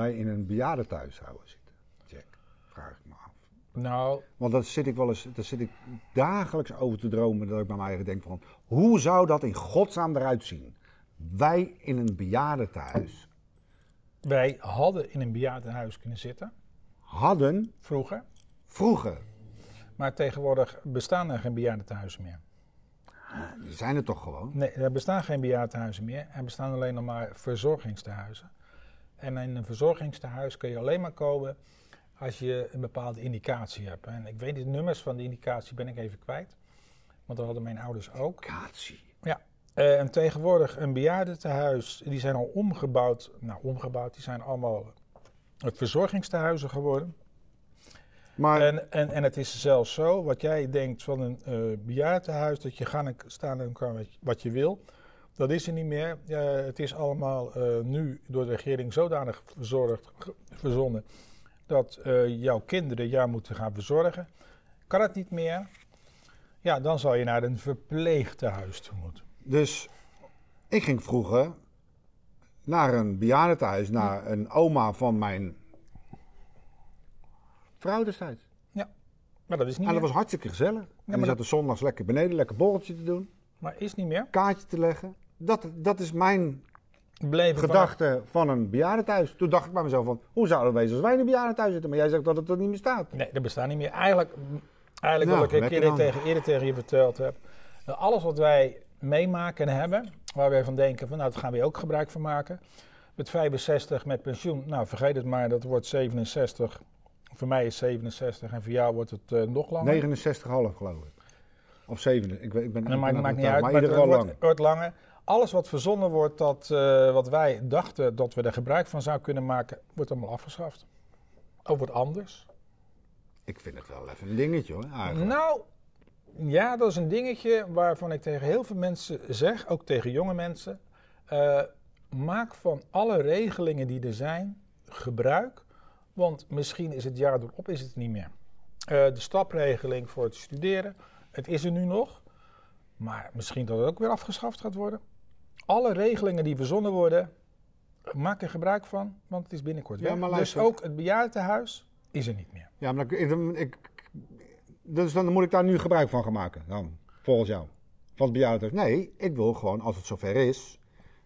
Wij in een bejaardentehuis zouden zitten. Jack, vraag ik me af. Nou, Want daar zit ik wel eens, daar zit ik dagelijks over te dromen. Dat ik bij mij eigen denk van, hoe zou dat in godsnaam eruit zien? Wij in een bejaardentehuis wij hadden in een bejaardenhuis kunnen zitten, hadden vroeger. vroeger, Maar tegenwoordig bestaan er geen bejaardentehuizen meer. die zijn er toch gewoon. Nee, er bestaan geen bejaardentehuizen meer. Er bestaan alleen nog maar verzorgingstehuizen. En in een verzorgingstehuis kun je alleen maar komen als je een bepaalde indicatie hebt. En ik weet de nummers van de indicatie ben ik even kwijt. Want dat hadden mijn ouders ook. Katie. Ja. Eh, en tegenwoordig een bejaardentehuis, die zijn al omgebouwd. Nou, omgebouwd, die zijn allemaal verzorgingstehuizen geworden. Maar En, en, en het is zelfs zo, wat jij denkt van een eh bejaardentehuis, dat je gaan staan en kan wat je wil. Dat is er niet meer. Het is allemaal eh, nu door de regering zodanig verzorgd, verzonnen dat eh, jouw kinderen jou moeten gaan verzorgen. Kan het niet meer? Ja, dan zal je naar een verpleegtehuis toe moeten. dus ik ging vroeger naar een bejaardentehuis, naar een oma van mijn vrouw destijds. Maar dat is niet En dat meer. was hartstikke gezellig. en maar die dat- zaten zondags lekker beneden, lekker borreltje te doen, Maar is niet meer. kaartje te leggen. Dat, dat is mijn Beleven van- gedachte van een bejaardentehuis. Toen dacht ik bij mezelf van, hoe zou het wezen als wij in een bejaardentehuis zitten? Maar jij zegt dat het er niet meer staat. Nee, dat bestaat niet meer. Eigenlijk, eigenlijk Nou, wat ik een lekker keer dan. tegen, eerder tegen je verteld heb. Alles wat wij meemaken en hebben, waar wij van denken van nou, daar gaan we ook gebruik van maken. Met 65 met pensioen, nou vergeet het maar, dat wordt 67. Voor mij is 67 en voor jou wordt het eh, nog langer. 69,5 geloof ik. Of 7. Ik, ik ben, En dat ik maakt, maakt niet uit, Maar maar het wordt, wordt langer. Alles wat verzonnen wordt, dat, eh, wat wij dachten dat we er gebruik van zouden kunnen maken, wordt allemaal afgeschaft. Of wordt anders. Ik vind het wel even een dingetje hoor. eigenlijk. Nou, ja, dat is een dingetje waarvan ik tegen heel veel mensen zeg, ook tegen jonge mensen. eh, maak van alle regelingen die er zijn gebruik, want misschien is het jaar erop is het niet meer. Eh, de stapregeling voor het studeren, het is er nu nog, maar misschien dat het ook weer afgeschaft gaat worden. Alle regelingen die verzonnen worden, maak er gebruik van, want het is binnenkort Ja, maar dus ook het bejaardentehuis is er niet meer. Ja, maar dan, ik, ik, dus dan moet ik daar nu gebruik van gaan maken. Dan, volgens jou. Van het bejaardentehuis. Nee, ik wil gewoon, als het zover is,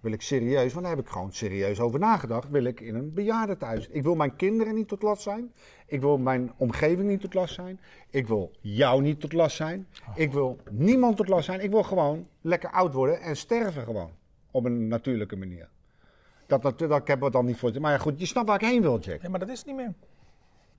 wil ik serieus, want daar heb ik gewoon serieus over nagedacht, wil ik in een bejaardentehuis. Ik wil mijn kinderen niet tot last zijn. Ik wil mijn omgeving niet tot last zijn. Ik wil jou niet tot last zijn. Ik wil niemand tot last zijn. Ik wil gewoon lekker oud worden en sterven gewoon. Op een natuurlijke manier. Dat, dat, dat, ik heb het dan niet voor. Maar ja, goed, je snapt waar ik heen wil, Jack. Nee, maar dat is niet meer.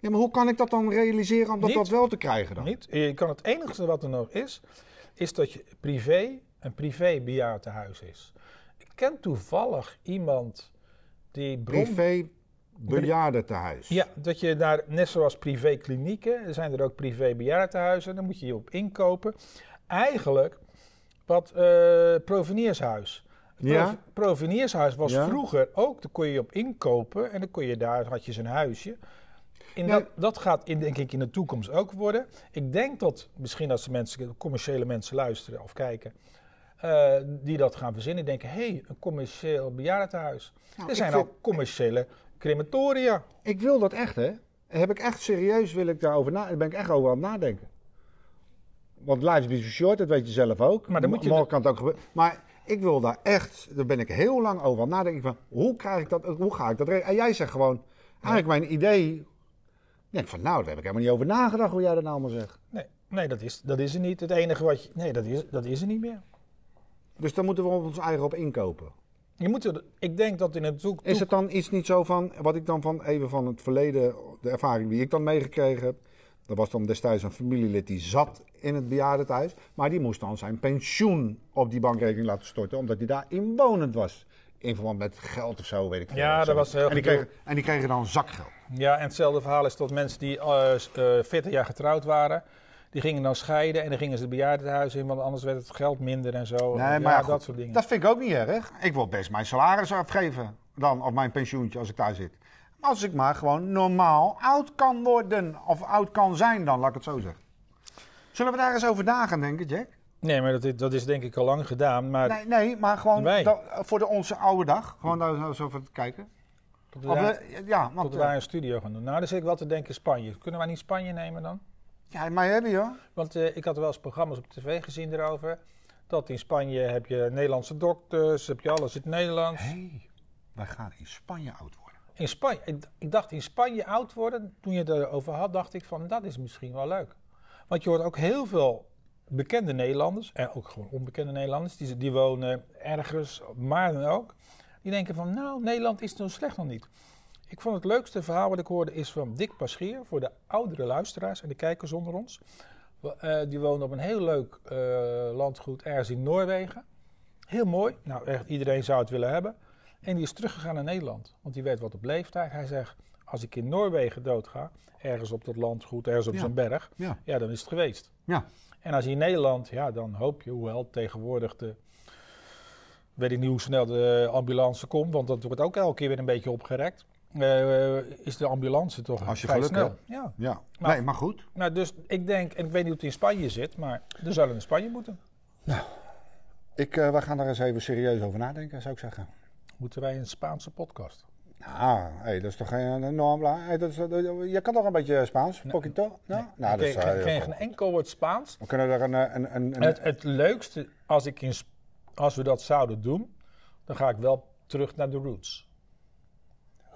Ja, maar hoe kan ik dat dan realiseren om dat, Niet. dat wel te krijgen dan? Niet. Je kan het enige wat er nog is, is dat je privé een privé bejaardentehuis is. Ik ken toevallig iemand die bron... Privé bejaardentehuis. Ja, dat je daar, net zoals privéklinieken, er zijn er ook privé bejaardentehuizen, daar moet je je op inkopen. Eigenlijk wat eh proveniershuis. Het Ja? prov- proveniershuis was Ja? vroeger ook, daar kon je op inkopen en dan kon je daar, had je zijn huisje. In Ja. dat, dat gaat in, denk ik in de toekomst ook worden. Ik denk dat misschien als de mensen, commerciële mensen luisteren of kijken, eh, die dat gaan verzinnen, denken: hé, hey, een commercieel bejaardentehuis. Nou, er zijn vind- al commerciële crematoria. Ik wil dat echt, hè? Heb ik echt serieus, wil ik daarover na, daar ben ik echt over aan het nadenken. Want life is short, dat weet je zelf ook. Maar dan moet je Morgen de- kan het ook gebeuren. Maar ik wil daar echt, daar ben ik heel lang over aan nadenken van, hoe krijg ik dat, hoe ga ik dat regelen? En jij zegt gewoon, eigenlijk mijn idee, ik denk van, nou, daar heb ik helemaal niet over nagedacht hoe jij dat nou allemaal zegt. Nee, nee dat, is, dat is er niet. Het enige wat je. Nee, dat is, dat is er niet meer. Dus daar moeten we ons eigen op inkopen. Je moet er, ik denk dat in het zoek. Is het dan iets niet zo van, wat ik dan van even van het verleden, de ervaring die ik dan meegekregen heb. Dat was dan destijds een familielid die zat in het bejaardentehuis. Maar die moest dan zijn pensioen op die bankrekening laten storten, omdat hij daar inwonend was. In verband met geld of zo, weet ik veel. Ja, dat was heel en die, kregen, en die kregen dan zakgeld. Ja, en hetzelfde verhaal is tot mensen die eh, s- eh, 40 jaar getrouwd waren. Die gingen dan scheiden en dan gingen ze het bejaardenhuis in, want anders werd het geld minder en zo. Nee, ja, maar ja, goed, dat soort dingen. Dat vind ik ook niet erg. Ik wil best mijn salaris afgeven dan, of mijn pensioentje als ik daar zit. Als ik maar gewoon normaal oud kan worden, of oud kan zijn dan, laat ik het zo zeggen. Zullen we daar eens over na gaan denken, Jack? Nee, maar dat is, dat is denk ik al lang gedaan. Maar Nee, nee maar gewoon dat- voor de, onze oude dag. Gewoon daar zo over te kijken. Tot we, daar, eh, ja, want, tot wij een studio gaan doen. Nou, dan zit ik wel te denken Spanje. Kunnen wij niet Spanje nemen dan? ja, maar hebben hoor. Want eh, ik had wel eens programma's op tv gezien erover. Dat in Spanje heb je Nederlandse dokters, heb je alles in het Nederlands. hey, wij gaan in Spanje oud worden. In Spanje, ik, ik dacht in Spanje oud worden, toen je het erover had, dacht ik van dat is misschien wel leuk. Want je hoort ook heel veel bekende Nederlanders, en ook gewoon onbekende Nederlanders, die, die wonen ergens, maar dan ook. Die denken van nou, Nederland is zo slecht nog niet. Ik vond het leukste verhaal wat ik hoorde is van Dick Paschier, voor de oudere luisteraars en de kijkers onder ons. Eh, die wonen op een heel leuk eh, landgoed ergens in Noorwegen. Heel mooi, nou echt iedereen zou het willen hebben. En die is teruggegaan naar Nederland, want die weet wat op leeftijd. Hij zegt, als ik in Noorwegen doodga, ergens op dat landgoed, ergens op Ja. zo'n berg, Ja. ja, dan is het geweest. Ja. En als je in Nederland, ja, dan hoop je, hoewel tegenwoordig de, weet ik niet hoe snel de ambulance komt, want dat wordt ook elke keer weer een beetje opgerekt. eh, is de ambulance toch Als je vrij snel. hebt. Ja. Ja. Maar- nee, maar goed. Nou, dus ik denk, en ik weet niet hoe het in Spanje zit, maar er zouden in Spanje moeten. Ik, eh, wij gaan daar eens even serieus over nadenken, zou ik zeggen. Moeten wij een Spaanse podcast? Nou, hey, dat is toch geen enorm. Hey, dat is, dat- je kan toch een beetje Spaans? Poquito? Nou, nou, ik dat is, ken, eh, ken geen enkel woord Spaans. We kunnen een, eh, een, een, een, Het, het leukste, als, ik in, als we dat zouden doen, dan ga ik wel terug naar de roots.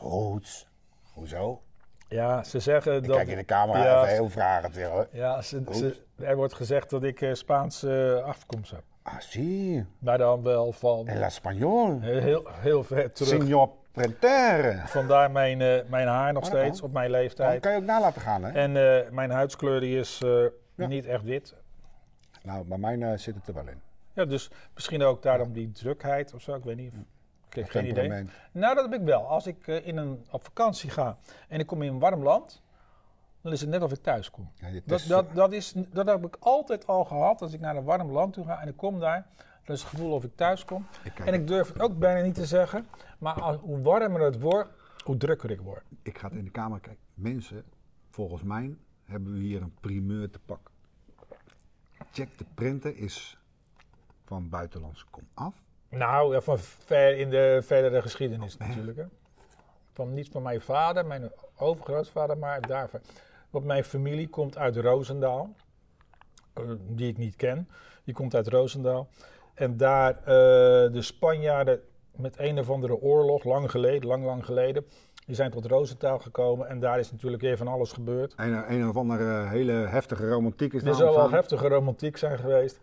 Roots. Hoezo? Ja, ze zeggen Ik dat... kijk in de camera Ja. even heel vragend weer hoor. Ja, ze, ze- er wordt gezegd dat ik eh, Spaanse afkomst heb. Ah, sí. Maar dan wel van El español. heel, heel ver terug. Signor Vandaar mijn, eh, mijn haar nog Oh, steeds kan. op mijn Dat leeftijd. kan je ook na laten gaan hè? En eh, mijn huidskleur die is eh, Ja. niet echt wit. Nou, bij mij eh, zit het er wel in. Ja, dus misschien ook daarom die drukheid of zo. Ik weet niet. Ik heb geen idee. Nou, dat heb ik wel. Als ik in een, op vakantie ga en ik kom in een warm land, dan is het net of ik thuis kom. Ja, Dat, dat, dat, is, dat heb ik altijd al gehad. Als ik naar een warm land toe ga en ik kom daar, is het gevoel of ik thuis kom. ik, En ik durf het ook bijna niet te zeggen, maar als- hoe warmer het wordt, hoe drukker ik word. ik ga het in de kamer kijken. Mensen, volgens mij hebben we hier een primeur te pakken. Jack de Printer is van buitenlandse kom af. Nou, ja, van ver in de verdere geschiedenis natuurlijk. Hè. Van, niet van mijn vader, mijn overgrootvader, maar daarvan. Want mijn familie komt uit Roosendaal, eh, die ik niet ken. Die komt uit Roosendaal. En daar eh, de Spanjaarden met een of andere oorlog, lang geleden, lang, lang geleden, die zijn tot Roosendaal gekomen. En daar is natuurlijk weer van alles gebeurd. Een, een of andere hele heftige romantiek is Er zal wel heftige romantiek zijn geweest.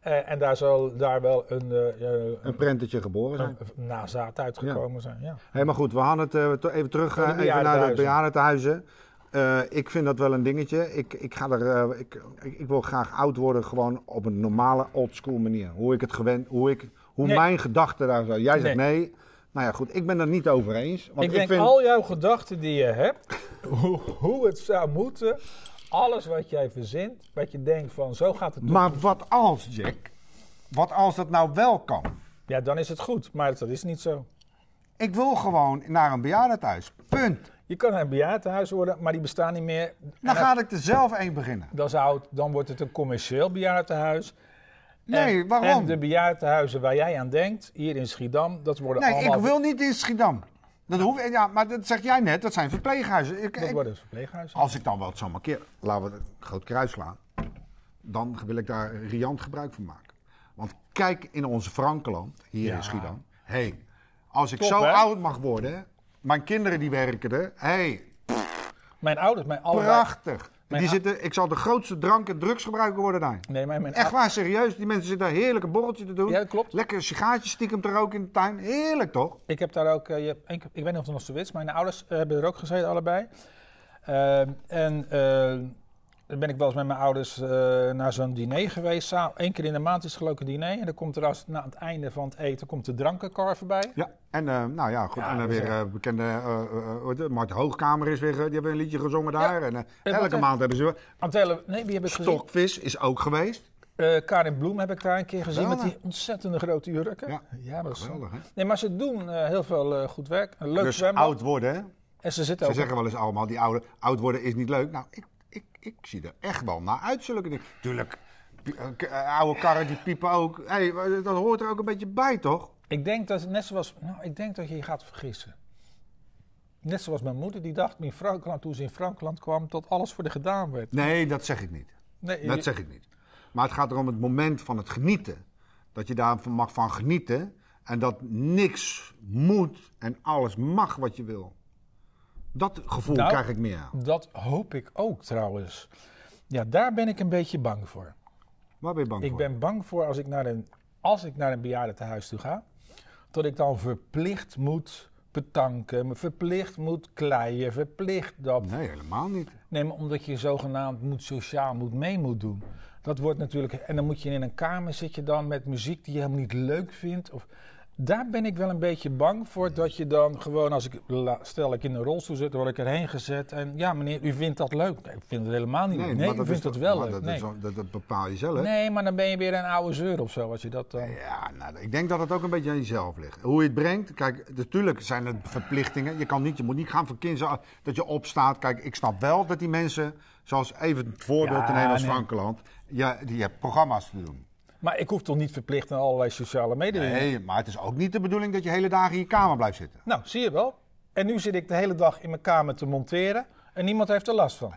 Eh, en daar zal daar wel een, eh, Een prentetje geboren zijn. een nazaat uitgekomen zijn. Ja. Hé, maar goed, we hadden het even terug Naar de even naar de bejaardentehuizen. Eh, ik vind dat wel een dingetje. Ik, ik, ga er, eh, ik, ik, ik wil graag oud worden gewoon op een normale oldschool manier. Hoe ik het gewend, hoe, ik, hoe Nee. mijn gedachten daar zo. Jij zegt nee. Nou ja, goed, ik ben er niet over eens. Want ik ik, denk vind, al jouw gedachten die je hebt, hoe, hoe het zou moeten, alles wat jij verzint, wat je denkt van zo gaat het. Maar wat als, Jack? Wat als dat nou wel kan? Ja, dan is het goed, maar dat is niet zo. Ik wil gewoon naar een bejaardentehuis. Punt. Je kan een bejaardenhuis worden, maar die bestaan niet meer. Dan ga ik er zelf één beginnen. dan, zou het- dan wordt het een commercieel bejaardenhuis. Nee, en, waarom? En de bejaardenhuizen waar jij aan denkt, hier in Schiedam, dat worden Nee, allemaal ik wil niet in Schiedam. Dat hoef, ja, maar dat zeg jij net, dat zijn verpleeghuizen. Ik, dat ik- worden verpleeghuizen. als ik dan wel zomaar keer, laten we een groot kruis slaan, dan wil ik daar riant gebruik van maken. Want kijk in onze Frankenland, hier Ja. in Schiedam. hey, als ik Top, zo hè? oud mag worden, mijn kinderen die werken er, hey, Mijn ouders, mijn allebei. prachtig. Mijn Die zitten, ik zal de grootste drank- en drugsgebruiker worden daar. Nee, maar mijn Echt waar, serieus. Die mensen zitten daar heerlijk een borreltje te doen. Ja, dat klopt. Lekker een sigaartje stiekem te roken in de tuin. Heerlijk toch? Ik heb daar ook, eh, je, ik, ik weet niet of het nog zo is, mijn ouders hebben er ook gezeten, allebei. Ehm, en eh, dan ben ik wel eens met mijn ouders eh, naar zo'n diner geweest. Eén keer in de maand is een diner. En dan komt er als, na het einde van het eten komt de drankenkar voorbij. Ja, en eh, nou ja, goed. Ja, en dan is weer eh, bekende, Mart Hoogkamer is weer, die hebben een liedje gezongen daar. En, elke maand hebben ze weer. Nee, wie heb ik gezien? Stokvis is ook geweest. Karin Bloem heb ik daar een keer gezien Wel, met die ontzettende grote jurken. Ja, dat is Geweldig, hè? Nee, maar ze doen heel veel goed werk. Een leuk Dus zwembad. oud worden, hè? En ze zitten Ze ook... zeggen wel eens allemaal, die oude, oud worden is niet leuk. Nou, ik, ik, ik zie er echt wel naar uit, zulke dingen. Tuurlijk, eh, eh, oude karren die piepen ook. Hey, dat hoort er ook een beetje bij, toch? Ik denk dat het net zoals... Nou, ik denk dat je je gaat vergissen. Net zoals mijn moeder, die dacht in Frankrijk, toen ze in Frankrijk kwam, dat alles voor de gedaan werd. Nee, dat zeg ik niet. Nee, Dat zeg ik niet. Maar het gaat erom het moment van het genieten. Dat je daar mag van genieten. En dat niks moet en alles mag wat je wil. Dat gevoel Nou, krijg ik meer. Dat hoop ik ook trouwens. Ja, daar ben ik een beetje bang voor. Waar ben je bang Ik voor? ben bang voor als ik naar een, als ik naar een bejaardentehuis toe ga, dat ik dan verplicht moet betanken, verplicht moet kleien, verplicht dat. Nee, helemaal niet. Nee, maar omdat je zogenaamd moet sociaal moet mee moet doen. Dat wordt natuurlijk. En dan moet je in een kamer zit je dan met muziek die je helemaal niet leuk vindt. Of, daar ben ik wel een beetje bang voor. Dat je dan gewoon, als ik stel ik in een rolstoel zit, word ik erheen gezet. En ja, meneer, u vindt dat leuk. Nee, ik vind het helemaal niet leuk. Nee, maar u dat vindt wel leuk. Dat, nee. zo- dat, dat bepaal je zelf. nee, maar dan ben je weer een oude zeur of zo. Als je dat dan. Ja, nou, ik denk dat het ook een beetje aan jezelf ligt. Hoe je het brengt, kijk, natuurlijk zijn er verplichtingen. Je, kan niet, je moet niet gaan verkiezen dat je opstaat. Kijk, ik snap wel dat die mensen, zoals even het voorbeeld Ja, te nemen als nee. Frankeland, ja, die hebben programma's te doen. Maar ik hoef toch niet verplicht aan allerlei sociale mededelingen. Nee, maar het is ook niet de bedoeling dat je hele dagen in je kamer blijft zitten. Nou, zie je wel. En nu zit ik de hele dag in mijn kamer te monteren. En niemand heeft er last van.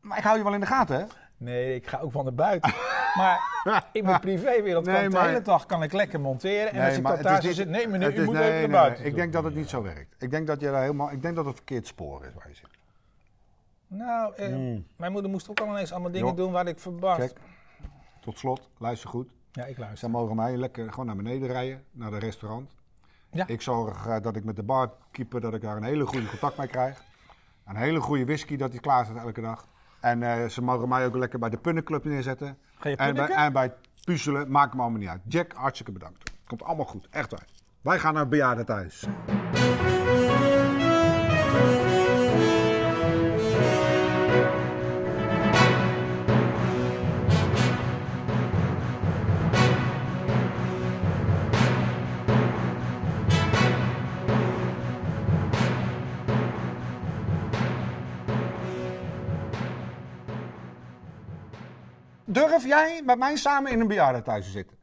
Maar ik hou je wel in de gaten, hè? Nee, ik ga ook van naar buiten. maar in mijn privéwereld kan Nee, ik de hele dag kan ik lekker monteren. En als ik dat het daar is zo niet- zit, nee meneer, u moet nee, even naar nee, buiten Ik denk dat het niet zo werkt. Ik denk dat je daar helemaal, ik denk dat het verkeerd spoor is waar je zit. Nou, eh, mijn moeder moest ook al ineens allemaal dingen Hmm. Doen waar ik verbaasd. Tot slot, luister goed. Ja, ik Zij luister. mogen mij lekker gewoon naar beneden rijden, naar de restaurant. Ja. Ik zorg eh, dat ik met de barkeeper dat ik daar een hele goede contact mee krijg. Een hele goede whisky dat die klaar staat elke dag. En eh, ze mogen mij ook lekker bij de punnenclub neerzetten. Ga je En bij, en puzzelen, maakt me allemaal niet uit. Jack, hartstikke bedankt. Komt allemaal goed, echt waar. Wij gaan naar het bejaardentehuis. Durf jij met mij samen in een bejaardentehuis te zitten?